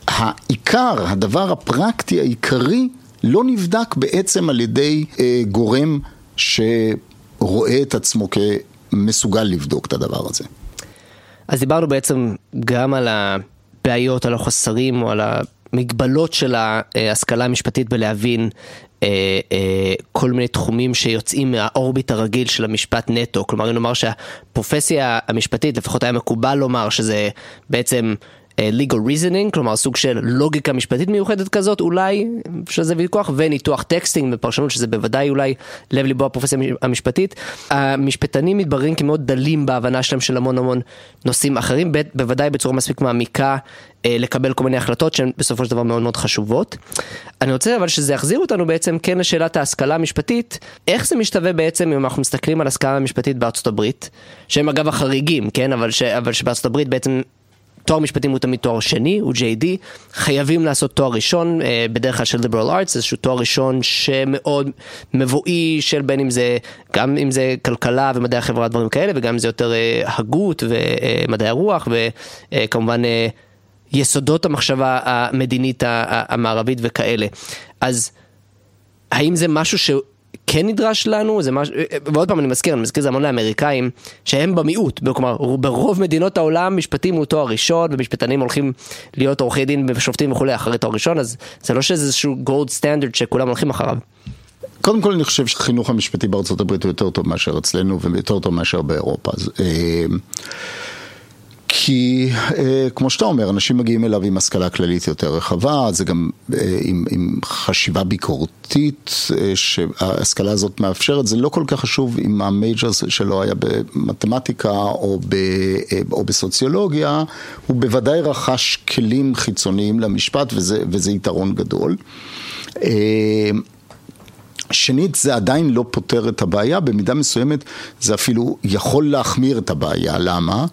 העיקר, הדבר הפרקטי העיקרי, לא נבדק בעצם על ידי אה, גורם ש... רואה את עצמו כמסוגל לבדוק את הדבר הזה. אז דיברנו בעצם גם על הבעיות, על החוסרים או על המגבלות של ההשכלה המשפטית בלהבין אה, אה, כל מיני תחומים שיוצאים מהאורביט הרגיל של המשפט נטו. כלומר, אם נאמר שהפרופסיה המשפטית, לפחות היה מקובל לומר שזה בעצם legal reasoning, כלומר סוג של לוגיקה משפטית מיוחדת כזאת, אולי, שזה ויכוח, וניתוח טקסטים ופרשנות, שזה בוודאי אולי לב ליבו הפרופסיה המשפטית. המשפטנים מתבררים כמאוד דלים בהבנה שלהם של המון המון נושאים אחרים, בוודאי בצורה מספיק מעמיקה לקבל כל מיני החלטות שהן בסופו של דבר מאוד מאוד חשובות. אני רוצה אבל שזה יחזיר אותנו בעצם כן לשאלת ההשכלה המשפטית, איך זה משתווה בעצם אם אנחנו מסתכלים על השכלה המשפטית בארצות הברית, שהם אגב החריגים, כן, אבל, ש, אבל שבארצות הברית בעצם תואר משפטים הוא תמיד תואר שני, הוא JD, חייבים לעשות תואר ראשון, בדרך כלל של liberal arts, איזשהו תואר ראשון שמאוד מבואי של בין אם זה, גם אם זה כלכלה ומדעי החברה, דברים כאלה, וגם אם זה יותר הגות ומדעי הרוח, וכמובן יסודות המחשבה המדינית המערבית וכאלה. אז האם זה משהו ש... כן נדרש לנו, זה משהו, ועוד פעם אני מזכיר, אני מזכיר זה המון לאמריקאים, שהם במיעוט, כלומר ברוב מדינות העולם משפטים הוא תואר ראשון, ומשפטנים הולכים להיות עורכי דין ושופטים וכולי אחרי תואר ראשון, אז זה לא שזה איזשהו גולד סטנדרט שכולם הולכים אחריו. קודם כל אני חושב שהחינוך המשפטי בארצות הברית הוא יותר טוב מאשר אצלנו ויותר טוב מאשר באירופה. אז, כי כמו שאתה אומר, אנשים מגיעים אליו עם השכלה כללית יותר רחבה, זה גם עם, עם חשיבה ביקורתית שההשכלה הזאת מאפשרת, זה לא כל כך חשוב אם המייג'ר שלו היה במתמטיקה או, ב, או בסוציולוגיה, הוא בוודאי רכש כלים חיצוניים למשפט וזה, וזה יתרון גדול. שנית, זה עדיין לא פותר את הבעיה, במידה מסוימת זה אפילו יכול להחמיר את הבעיה, למה?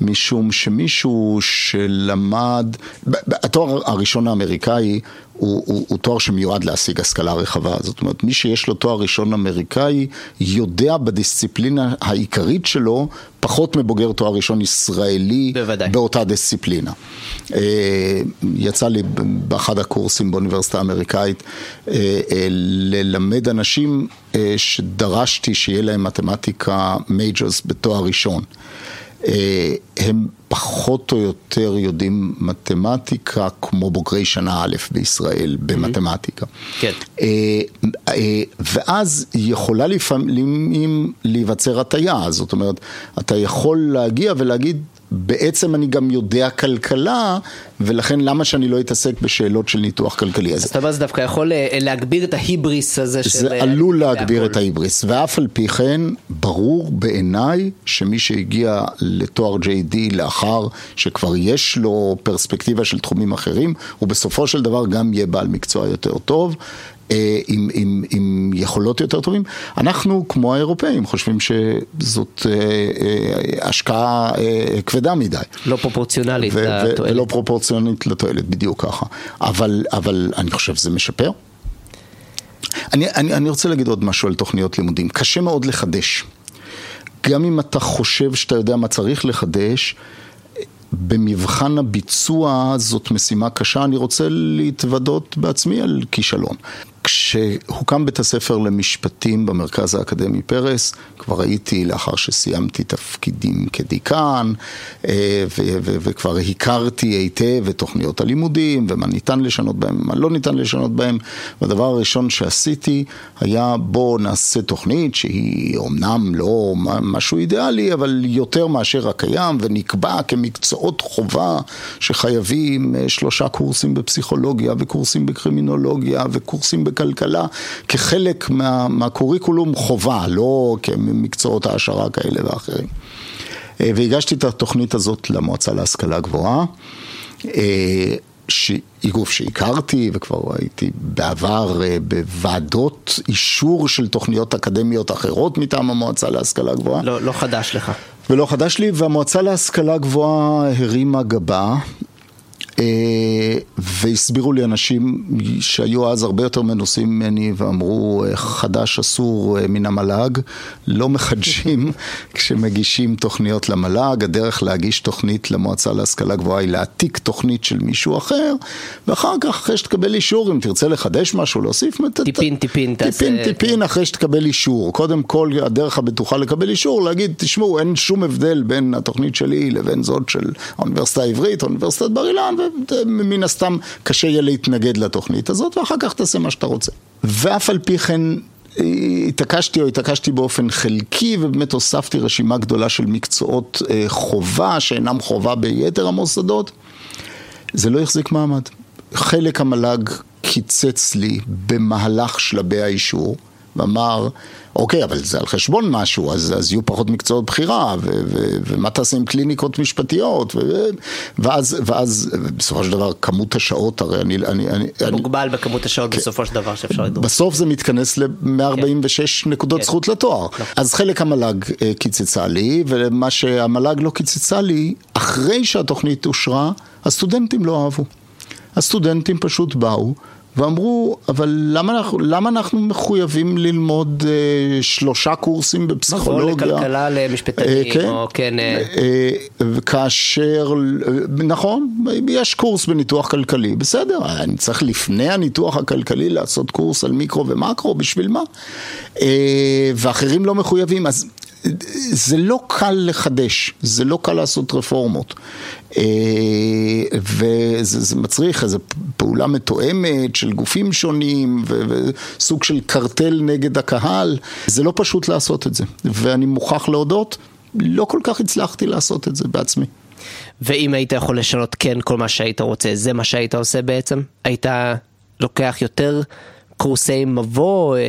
משום שמישהו שלמד, התואר הראשון האמריקאי הוא, הוא, הוא תואר שמיועד להשיג השכלה רחבה, זאת אומרת מי שיש לו תואר ראשון אמריקאי יודע בדיסציפלינה העיקרית שלו פחות מבוגר תואר ראשון ישראלי בוודאי. באותה דיסציפלינה. יצא לי באחד הקורסים באוניברסיטה האמריקאית ללמד אנשים שדרשתי שיהיה להם מתמטיקה majors בתואר ראשון. הם פחות או יותר יודעים מתמטיקה כמו בוגרי שנה א' בישראל במתמטיקה. כן. ואז יכולה לפעמים להיווצר הטיה, זאת אומרת, אתה יכול להגיע ולהגיד, בעצם אני גם יודע כלכלה, ולכן למה שאני לא אתעסק בשאלות של ניתוח כלכלי. אז אתה אומר, זה דווקא יכול להגביר את ההיבריס הזה של... זה עלול להגביר את ההיבריס, ואף על פי כן, ברור בעיניי שמי שהגיע לתואר JD לאחר שכבר יש לו פרספקטיבה של תחומים אחרים, הוא בסופו של דבר גם יהיה בעל מקצוע יותר טוב. עם, עם, עם יכולות יותר טובים. אנחנו, כמו האירופאים, חושבים שזאת השקעה כבדה מדי. לא פרופורציונלית לתועלת. ולא פרופורציונלית לתועלת, בדיוק ככה. אבל, אבל אני חושב שזה משפר. אני, אני, אני רוצה להגיד עוד משהו על תוכניות לימודים. קשה מאוד לחדש. גם אם אתה חושב שאתה יודע מה צריך לחדש, במבחן הביצוע זאת משימה קשה, אני רוצה להתוודות בעצמי על כישלון. כשהוקם בית הספר למשפטים במרכז האקדמי פרס, כבר הייתי לאחר שסיימתי תפקידים כדיקן, וכבר הכרתי היטב את תוכניות הלימודים, ומה ניתן לשנות בהם, ומה לא ניתן לשנות בהם. והדבר הראשון שעשיתי היה בוא נעשה תוכנית שהיא אומנם לא משהו אידיאלי, אבל יותר מאשר הקיים, ונקבע כמקצועות חובה שחייבים שלושה קורסים בפסיכולוגיה, וקורסים בקרימינולוגיה, וקורסים בכלכלה כחלק מה, מהקוריקולום חובה, לא כמקצועות העשרה כאלה ואחרים. והגשתי את התוכנית הזאת למועצה להשכלה גבוהה, שהיא גוף שהכרתי וכבר הייתי בעבר בוועדות אישור של תוכניות אקדמיות אחרות מטעם המועצה להשכלה גבוהה. לא, לא חדש לך. ולא חדש לי, והמועצה להשכלה גבוהה הרימה גבה. והסבירו לי אנשים שהיו אז הרבה יותר מנוסים ממני ואמרו חדש אסור מן המל"ג, לא מחדשים כשמגישים תוכניות למל"ג, הדרך להגיש תוכנית למועצה להשכלה גבוהה היא להעתיק תוכנית של מישהו אחר ואחר כך אחרי שתקבל אישור אם תרצה לחדש משהו, להוסיף טיפין טיפין טיפין טיפין אחרי שתקבל אישור, קודם כל הדרך הבטוחה לקבל אישור להגיד תשמעו אין שום הבדל בין התוכנית שלי לבין זאת של האוניברסיטה העברית, האוניברסיטת בר אילן מן הסתם קשה יהיה להתנגד לתוכנית הזאת, ואחר כך תעשה מה שאתה רוצה. ואף על פי כן התעקשתי או התעקשתי באופן חלקי ובאמת הוספתי רשימה גדולה של מקצועות אה, חובה שאינם חובה ביתר המוסדות, זה לא החזיק מעמד. חלק המל"ג קיצץ לי במהלך שלבי האישור ואמר אוקיי, אבל זה על חשבון משהו, אז, אז יהיו פחות מקצועות בחירה, ו, ו, ומה תעשה עם קליניקות משפטיות, ו, ואז, ואז בסופו של דבר כמות השעות, הרי אני... אני, אני מוגבל אני, בכמות השעות כן, בסופו של דבר שאפשר לדרוש. בסוף זה מתכנס ל-146 כן. נקודות כן. זכות לתואר. לא. אז חלק המל"ג אה, קיצצה לי, ומה שהמל"ג לא קיצצה לי, אחרי שהתוכנית אושרה, הסטודנטים לא אהבו. הסטודנטים פשוט באו. ואמרו, אבל למה אנחנו, למה אנחנו מחויבים ללמוד אה, שלושה קורסים בפסיכולוגיה? נכון, לכלכלה למשפטנים, אה, כן, או כן... אה... אה, כאשר, נכון, יש קורס בניתוח כלכלי, בסדר, אני צריך לפני הניתוח הכלכלי לעשות קורס על מיקרו ומקרו, בשביל מה? אה, ואחרים לא מחויבים, אז זה לא קל לחדש, זה לא קל לעשות רפורמות. אה, וזה מצריך איזו פעולה מתואמת של גופים שונים וסוג של קרטל נגד הקהל. זה לא פשוט לעשות את זה, ואני מוכרח להודות, לא כל כך הצלחתי לעשות את זה בעצמי. ואם היית יכול לשנות כן כל מה שהיית רוצה, זה מה שהיית עושה בעצם? היית לוקח יותר קורסי מבוא, אה,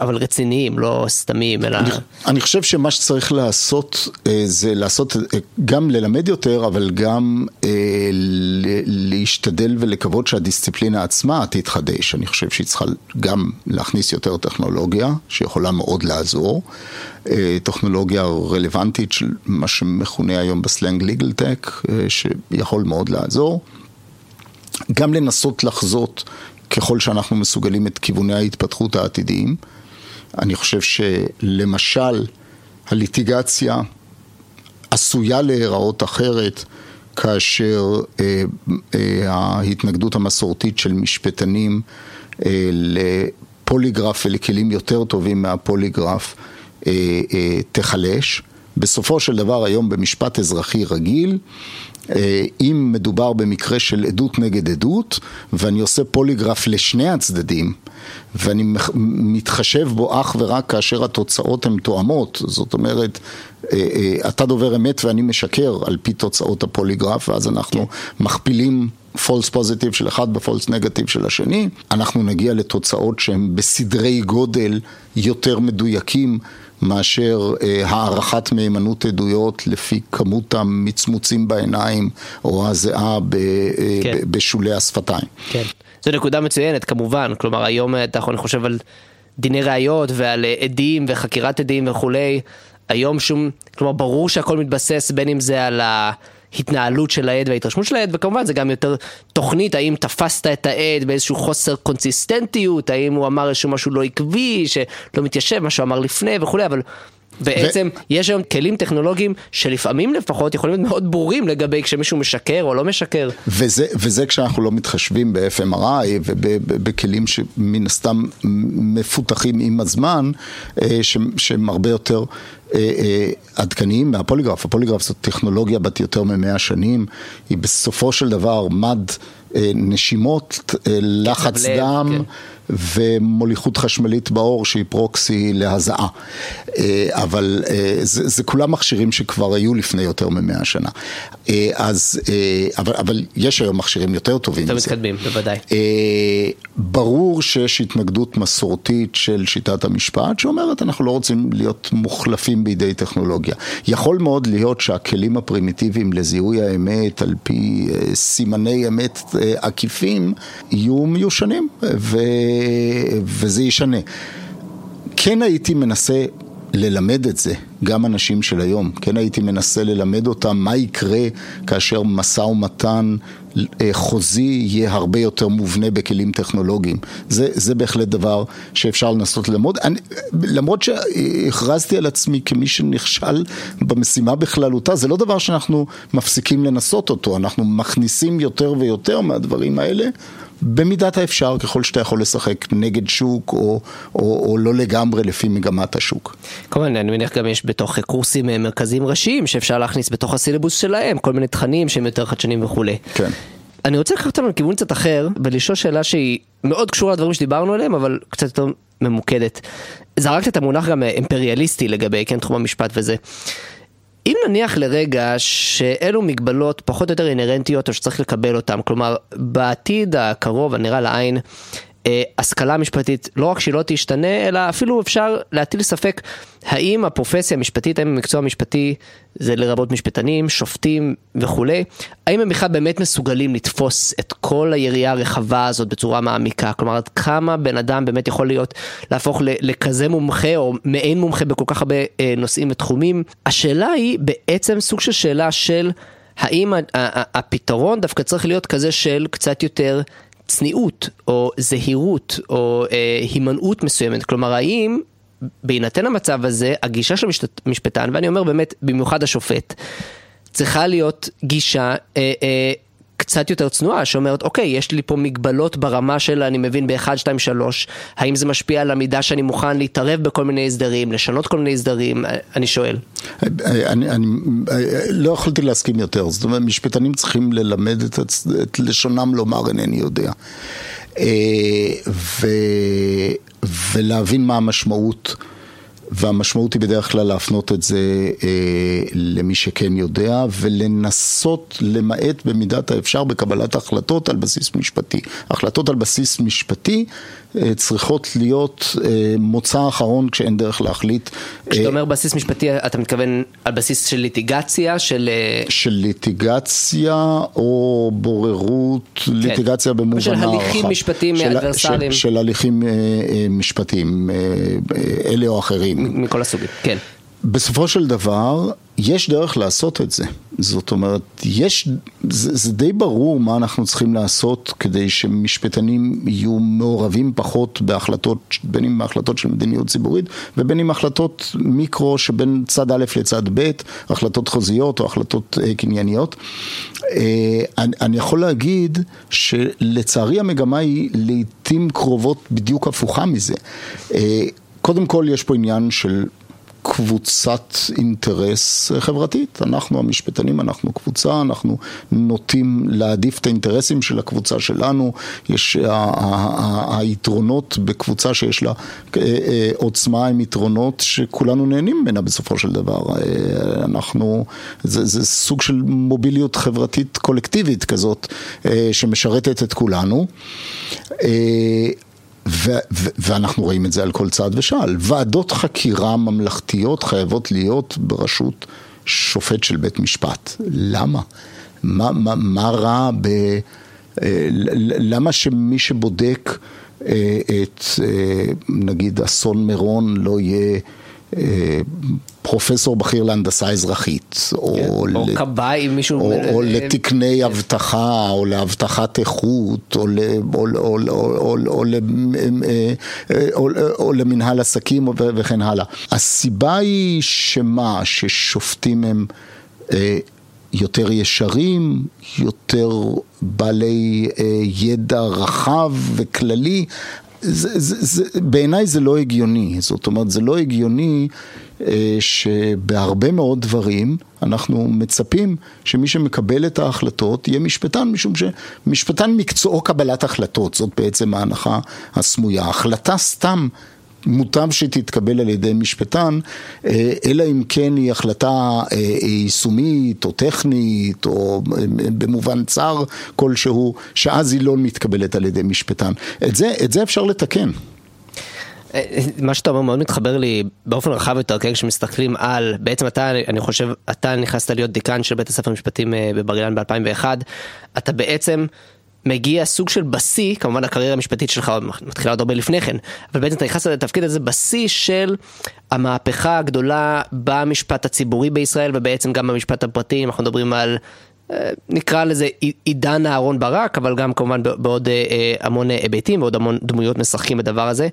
אבל רציניים, לא סתמים, אלא... אני, אני חושב שמה שצריך לעשות אה, זה לעשות, אה, גם ללמד יותר, אבל גם להשתדל ולקוות שהדיסציפלינה עצמה תתחדש. אני חושב שהיא צריכה גם להכניס יותר טכנולוגיה, שיכולה מאוד לעזור. טכנולוגיה רלוונטית של מה שמכונה היום בסלנג ליגל טק, שיכול מאוד לעזור. גם לנסות לחזות ככל שאנחנו מסוגלים את כיווני ההתפתחות העתידיים. אני חושב שלמשל הליטיגציה עשויה להיראות אחרת כאשר אה, אה, ההתנגדות המסורתית של משפטנים אה, לפוליגרף ולכלים יותר טובים מהפוליגרף אה, אה, תיחלש. בסופו של דבר היום במשפט אזרחי רגיל אם מדובר במקרה של עדות נגד עדות, ואני עושה פוליגרף לשני הצדדים, ואני מתחשב בו אך ורק כאשר התוצאות הן תואמות, זאת אומרת, אה, אה, אתה דובר אמת ואני משקר על פי תוצאות הפוליגרף, ואז אנחנו כן. מכפילים false positive של אחד ב false negative של השני, אנחנו נגיע לתוצאות שהן בסדרי גודל יותר מדויקים מאשר אה, הערכת מהימנות עדויות לפי כמות המצמוצים בעיניים או הזיעה ב, אה, כן. בשולי השפתיים. כן, זו נקודה מצוינת כמובן, כלומר היום אתה יכול, חושב על דיני ראיות ועל אה, עדים וחקירת עדים וכולי, היום שום, כלומר ברור שהכל מתבסס בין אם זה על ה... ההתנהלות של העד וההתרשמות של העד, וכמובן זה גם יותר תוכנית, האם תפסת את העד באיזשהו חוסר קונסיסטנטיות, האם הוא אמר איזשהו משהו לא עקבי, שלא מתיישב, מה שהוא אמר לפני וכולי, אבל... בעצם ו... יש היום כלים טכנולוגיים שלפעמים לפחות יכולים להיות מאוד ברורים לגבי כשמישהו משקר או לא משקר. וזה, וזה כשאנחנו לא מתחשבים ב-FMRI ובכלים שמן הסתם מפותחים עם הזמן, אה, שהם הרבה יותר עדכניים מהפוליגרף. הפוליגרף זאת טכנולוגיה בת יותר ממאה שנים, היא בסופו של דבר מד נשימות, לחץ דם. כן. ומוליכות חשמלית בעור שהיא פרוקסי להזעה. אה, אבל אה, זה, זה כולם מכשירים שכבר היו לפני יותר ממאה שנה. אה, אז, אבל, אבל יש היום מכשירים יותר טובים יותר מתקדמים, בוודאי. ברור שיש התנגדות מסורתית של שיטת המשפט שאומרת אנחנו לא רוצים להיות מוחלפים בידי טכנולוגיה. יכול מאוד להיות שהכלים הפרימיטיביים לזיהוי האמת על פי סימני אמת עקיפים יהיו מיושנים. ו... וזה ישנה. כן הייתי מנסה ללמד את זה, גם אנשים של היום, כן הייתי מנסה ללמד אותם מה יקרה כאשר משא ומתן אה, חוזי יהיה הרבה יותר מובנה בכלים טכנולוגיים. זה, זה בהחלט דבר שאפשר לנסות ללמוד. אני, למרות שהכרזתי על עצמי כמי שנכשל במשימה בכללותה, זה לא דבר שאנחנו מפסיקים לנסות אותו, אנחנו מכניסים יותר ויותר מהדברים האלה. במידת האפשר, ככל שאתה יכול לשחק נגד שוק או, או, או לא לגמרי לפי מגמת השוק. כמובן, אני מניח גם יש בתוך קורסים אה, מרכזיים ראשיים שאפשר להכניס בתוך הסילבוס שלהם, כל מיני תכנים שהם יותר חדשנים וכולי. כן. אני רוצה לקחת אותנו לכיוון קצת אחר, ולשאול שאלה שהיא מאוד קשורה לדברים שדיברנו עליהם, אבל קצת יותר ממוקדת. זרקת את המונח גם אימפריאליסטי לגבי, כן, תחום המשפט וזה. אם נניח לרגע שאלו מגבלות פחות או יותר אינהרנטיות או שצריך לקבל אותן, כלומר בעתיד הקרוב הנראה לעין השכלה משפטית, לא רק שהיא לא תשתנה, אלא אפילו אפשר להטיל ספק האם הפרופסיה המשפטית, האם המקצוע המשפטי, זה לרבות משפטנים, שופטים וכולי, האם הם בכלל באמת מסוגלים לתפוס את כל היריעה הרחבה הזאת בצורה מעמיקה? כלומר, עד כמה בן אדם באמת יכול להיות, להפוך לכזה מומחה או מעין מומחה בכל כך הרבה אה, נושאים ותחומים? השאלה היא בעצם סוג של שאלה של האם הפתרון דווקא צריך להיות כזה של קצת יותר צניעות או זהירות או אה, הימנעות מסוימת, כלומר האם בהינתן המצב הזה הגישה של המשפטן, ואני אומר באמת במיוחד השופט, צריכה להיות גישה אה, אה, קצת יותר צנועה, שאומרת, אוקיי, יש לי פה מגבלות ברמה של, אני מבין, ב-1, 2, 3, האם זה משפיע על המידה שאני מוכן להתערב בכל מיני הסדרים, לשנות כל מיני הסדרים, אני שואל. אני, אני לא יכולתי להסכים יותר, זאת אומרת, משפטנים צריכים ללמד את, את לשונם לומר אינני יודע. אה, ו, ולהבין מה המשמעות. והמשמעות היא בדרך כלל להפנות את זה אה, למי שכן יודע, ולנסות למעט במידת האפשר בקבלת החלטות על בסיס משפטי. החלטות על בסיס משפטי צריכות להיות אה, מוצא אחרון כשאין דרך להחליט. כשאתה אה, אומר בסיס משפטי, אתה מתכוון על בסיס של ליטיגציה? של, אה, של ליטיגציה או בוררות, כן. ליטיגציה במובן של הליכים משפטיים אדברסליים. של, של הליכים אה, אה, משפטיים, אה, אה, אלה או אחרים. מכל הסוגים, כן. בסופו של דבר, יש דרך לעשות את זה. זאת אומרת, יש, זה, זה די ברור מה אנחנו צריכים לעשות כדי שמשפטנים יהיו מעורבים פחות בהחלטות, בין אם בהחלטות של מדיניות ציבורית ובין אם החלטות מיקרו שבין צד א' לצד ב', החלטות חוזיות או החלטות אה, קנייניות. אה, אני, אני יכול להגיד שלצערי המגמה היא לעיתים קרובות בדיוק הפוכה מזה. אה, קודם כל יש פה עניין של קבוצת אינטרס חברתית. אנחנו המשפטנים, אנחנו קבוצה, אנחנו נוטים להעדיף את האינטרסים של הקבוצה שלנו. יש, היתרונות בקבוצה שיש לה אה, אה, עוצמה הם יתרונות שכולנו נהנים ממנה בסופו של דבר. אה, אנחנו, זה, זה סוג של מוביליות חברתית קולקטיבית כזאת שמשרתת את כולנו. ו- ו- ואנחנו רואים את זה על כל צעד ושעל. ועדות חקירה ממלכתיות חייבות להיות בראשות שופט של בית משפט. למה? מה, מה, מה רע ב... אה, למה שמי שבודק אה, את אה, נגיד אסון מירון לא יהיה פרופסור בכיר להנדסה אזרחית, או, כן, או כבאי, מישהו... או, או לתקני אבטחה, או לאבטחת איכות, או, או, או, או, או, או, או למנהל עסקים וכן הלאה. הסיבה היא שמה, ששופטים הם... יותר ישרים, יותר בעלי ידע רחב וכללי, זה, זה, זה, בעיניי זה לא הגיוני, זאת אומרת זה לא הגיוני אה, שבהרבה מאוד דברים אנחנו מצפים שמי שמקבל את ההחלטות יהיה משפטן, משום שמשפטן מקצועו קבלת החלטות, זאת בעצם ההנחה הסמויה. החלטה סתם מוטב שתתקבל על ידי משפטן, אה, אלא אם כן היא החלטה אה, יישומית או טכנית או אה, במובן צר כלשהו, שאז היא לא מתקבלת על ידי משפטן. את זה, את זה אפשר לתקן. מה שאתה אומר מאוד מתחבר לי באופן רחב יותר, כן, כשמסתכלים על, בעצם אתה, אני חושב, אתה נכנסת להיות דיקן של בית הספר המשפטים בבר אילן ב-2001, אתה בעצם מגיע סוג של בשיא, כמובן הקריירה המשפטית שלך מתחילה עוד הרבה לפני כן, אבל בעצם אתה נכנס לתפקיד הזה בשיא של המהפכה הגדולה במשפט הציבורי בישראל ובעצם גם במשפט הפרטי, אנחנו מדברים על אה, נקרא לזה עידן אהרון ברק, אבל גם כמובן בעוד אה, אה, המון היבטים ועוד המון דמויות משחקים בדבר הזה.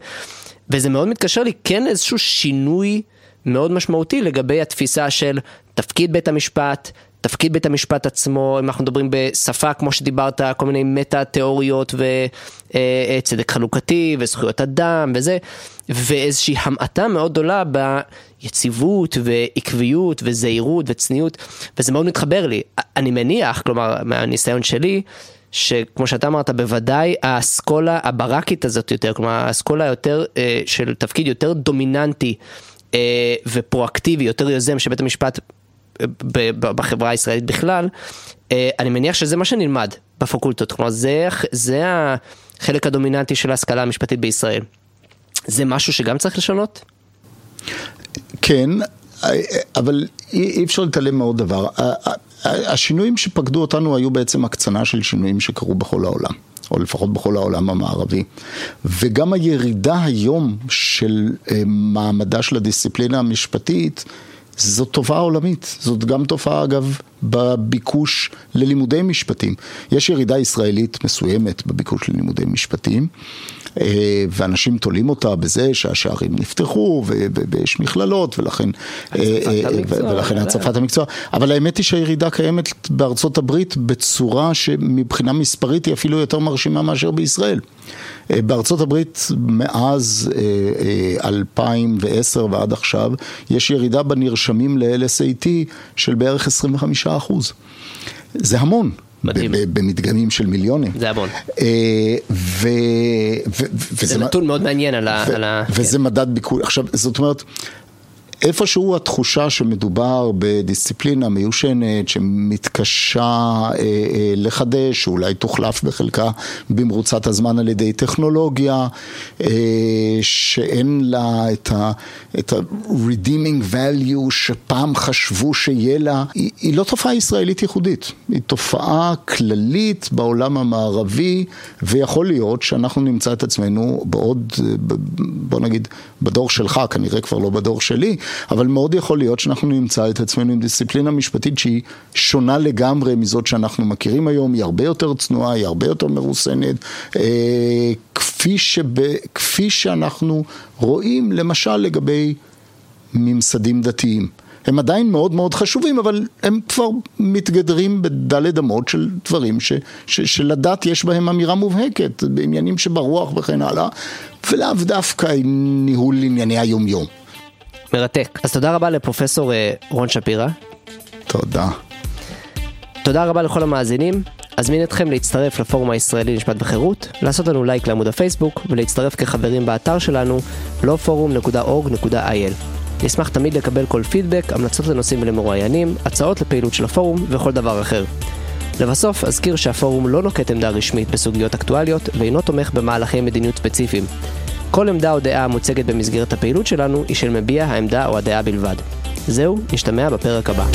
וזה מאוד מתקשר לי כן איזשהו שינוי מאוד משמעותי לגבי התפיסה של תפקיד בית המשפט, תפקיד בית המשפט עצמו, אם אנחנו מדברים בשפה כמו שדיברת, כל מיני מטה תיאוריות וצדק חלוקתי וזכויות אדם וזה, ואיזושהי המעטה מאוד גדולה ביציבות ועקביות וזהירות וצניעות, וזה מאוד מתחבר לי. אני מניח, כלומר מהניסיון שלי, שכמו שאתה אמרת, בוודאי האסכולה הברקית הזאת יותר, כלומר האסכולה יותר, אה, של תפקיד יותר דומיננטי אה, ופרואקטיבי, יותר יוזם שבית המשפט אה, בחברה הישראלית בכלל, אה, אני מניח שזה מה שנלמד בפקולטות, כלומר זה, זה החלק הדומיננטי של ההשכלה המשפטית בישראל. זה משהו שגם צריך לשנות? כן, אבל אי אפשר להתעלם מעוד דבר. השינויים שפקדו אותנו היו בעצם הקצנה של שינויים שקרו בכל העולם. או לפחות בכל העולם המערבי. וגם הירידה היום של אה, מעמדה של הדיסציפלינה המשפטית, זאת תופעה עולמית. זאת גם תופעה, אגב, בביקוש ללימודי משפטים. יש ירידה ישראלית מסוימת בביקוש ללימודי משפטים. אה, ואנשים תולים אותה בזה שהשערים נפתחו ויש מכללות ולכן אה, אה, ולכן הצפת המקצוע, אבל האמת היא שהירידה קיימת בארצות הברית בצורה שמבחינה מספרית היא אפילו יותר מרשימה מאשר בישראל. בארצות הברית מאז 2010 ועד עכשיו יש ירידה בנרשמים ל-LSAT של בערך 25 אחוז. זה המון. מדהים. במדגמים של מיליונים. זה המון. אה, ו... זה נתון מאוד מעניין על ה... וזה כן. מדד ביקור. עכשיו, זאת אומרת... איפשהו התחושה שמדובר בדיסציפלינה מיושנת שמתקשה אה, אה, לחדש, שאולי תוחלף בחלקה במרוצת הזמן על ידי טכנולוגיה, אה, שאין לה את ה... ה-redeeming value שפעם חשבו שיהיה לה, היא, היא לא תופעה ישראלית ייחודית, היא תופעה כללית בעולם המערבי, ויכול להיות שאנחנו נמצא את עצמנו בעוד, בוא נגיד, בדור שלך, כנראה כבר לא בדור שלי, אבל מאוד יכול להיות שאנחנו נמצא את עצמנו עם דיסציפלינה משפטית שהיא שונה לגמרי מזאת שאנחנו מכירים היום, היא הרבה יותר צנועה, היא הרבה יותר מרוסנת, אה, כפי, שב, כפי שאנחנו רואים למשל לגבי ממסדים דתיים. הם עדיין מאוד מאוד חשובים, אבל הם כבר מתגדרים בדלת אמות של דברים ש, ש, שלדת יש בהם אמירה מובהקת, בעניינים שברוח וכן הלאה, ולאו דווקא עם ניהול ענייני היומיום. מרתק. אז תודה רבה לפרופסור אה, רון שפירא. תודה. תודה רבה לכל המאזינים. אזמין אתכם להצטרף לפורום הישראלי למשפט וחירות, לעשות לנו לייק לעמוד הפייסבוק ולהצטרף כחברים באתר שלנו lawforum.org.il. נשמח תמיד לקבל כל פידבק, המלצות לנושאים ולמרואיינים, הצעות לפעילות של הפורום וכל דבר אחר. לבסוף, אזכיר שהפורום לא נוקט עמדה רשמית בסוגיות אקטואליות ואינו תומך במהלכי מדיניות ספציפיים. כל עמדה או דעה המוצגת במסגרת הפעילות שלנו היא של מביע העמדה או הדעה בלבד. זהו, נשתמע בפרק הבא.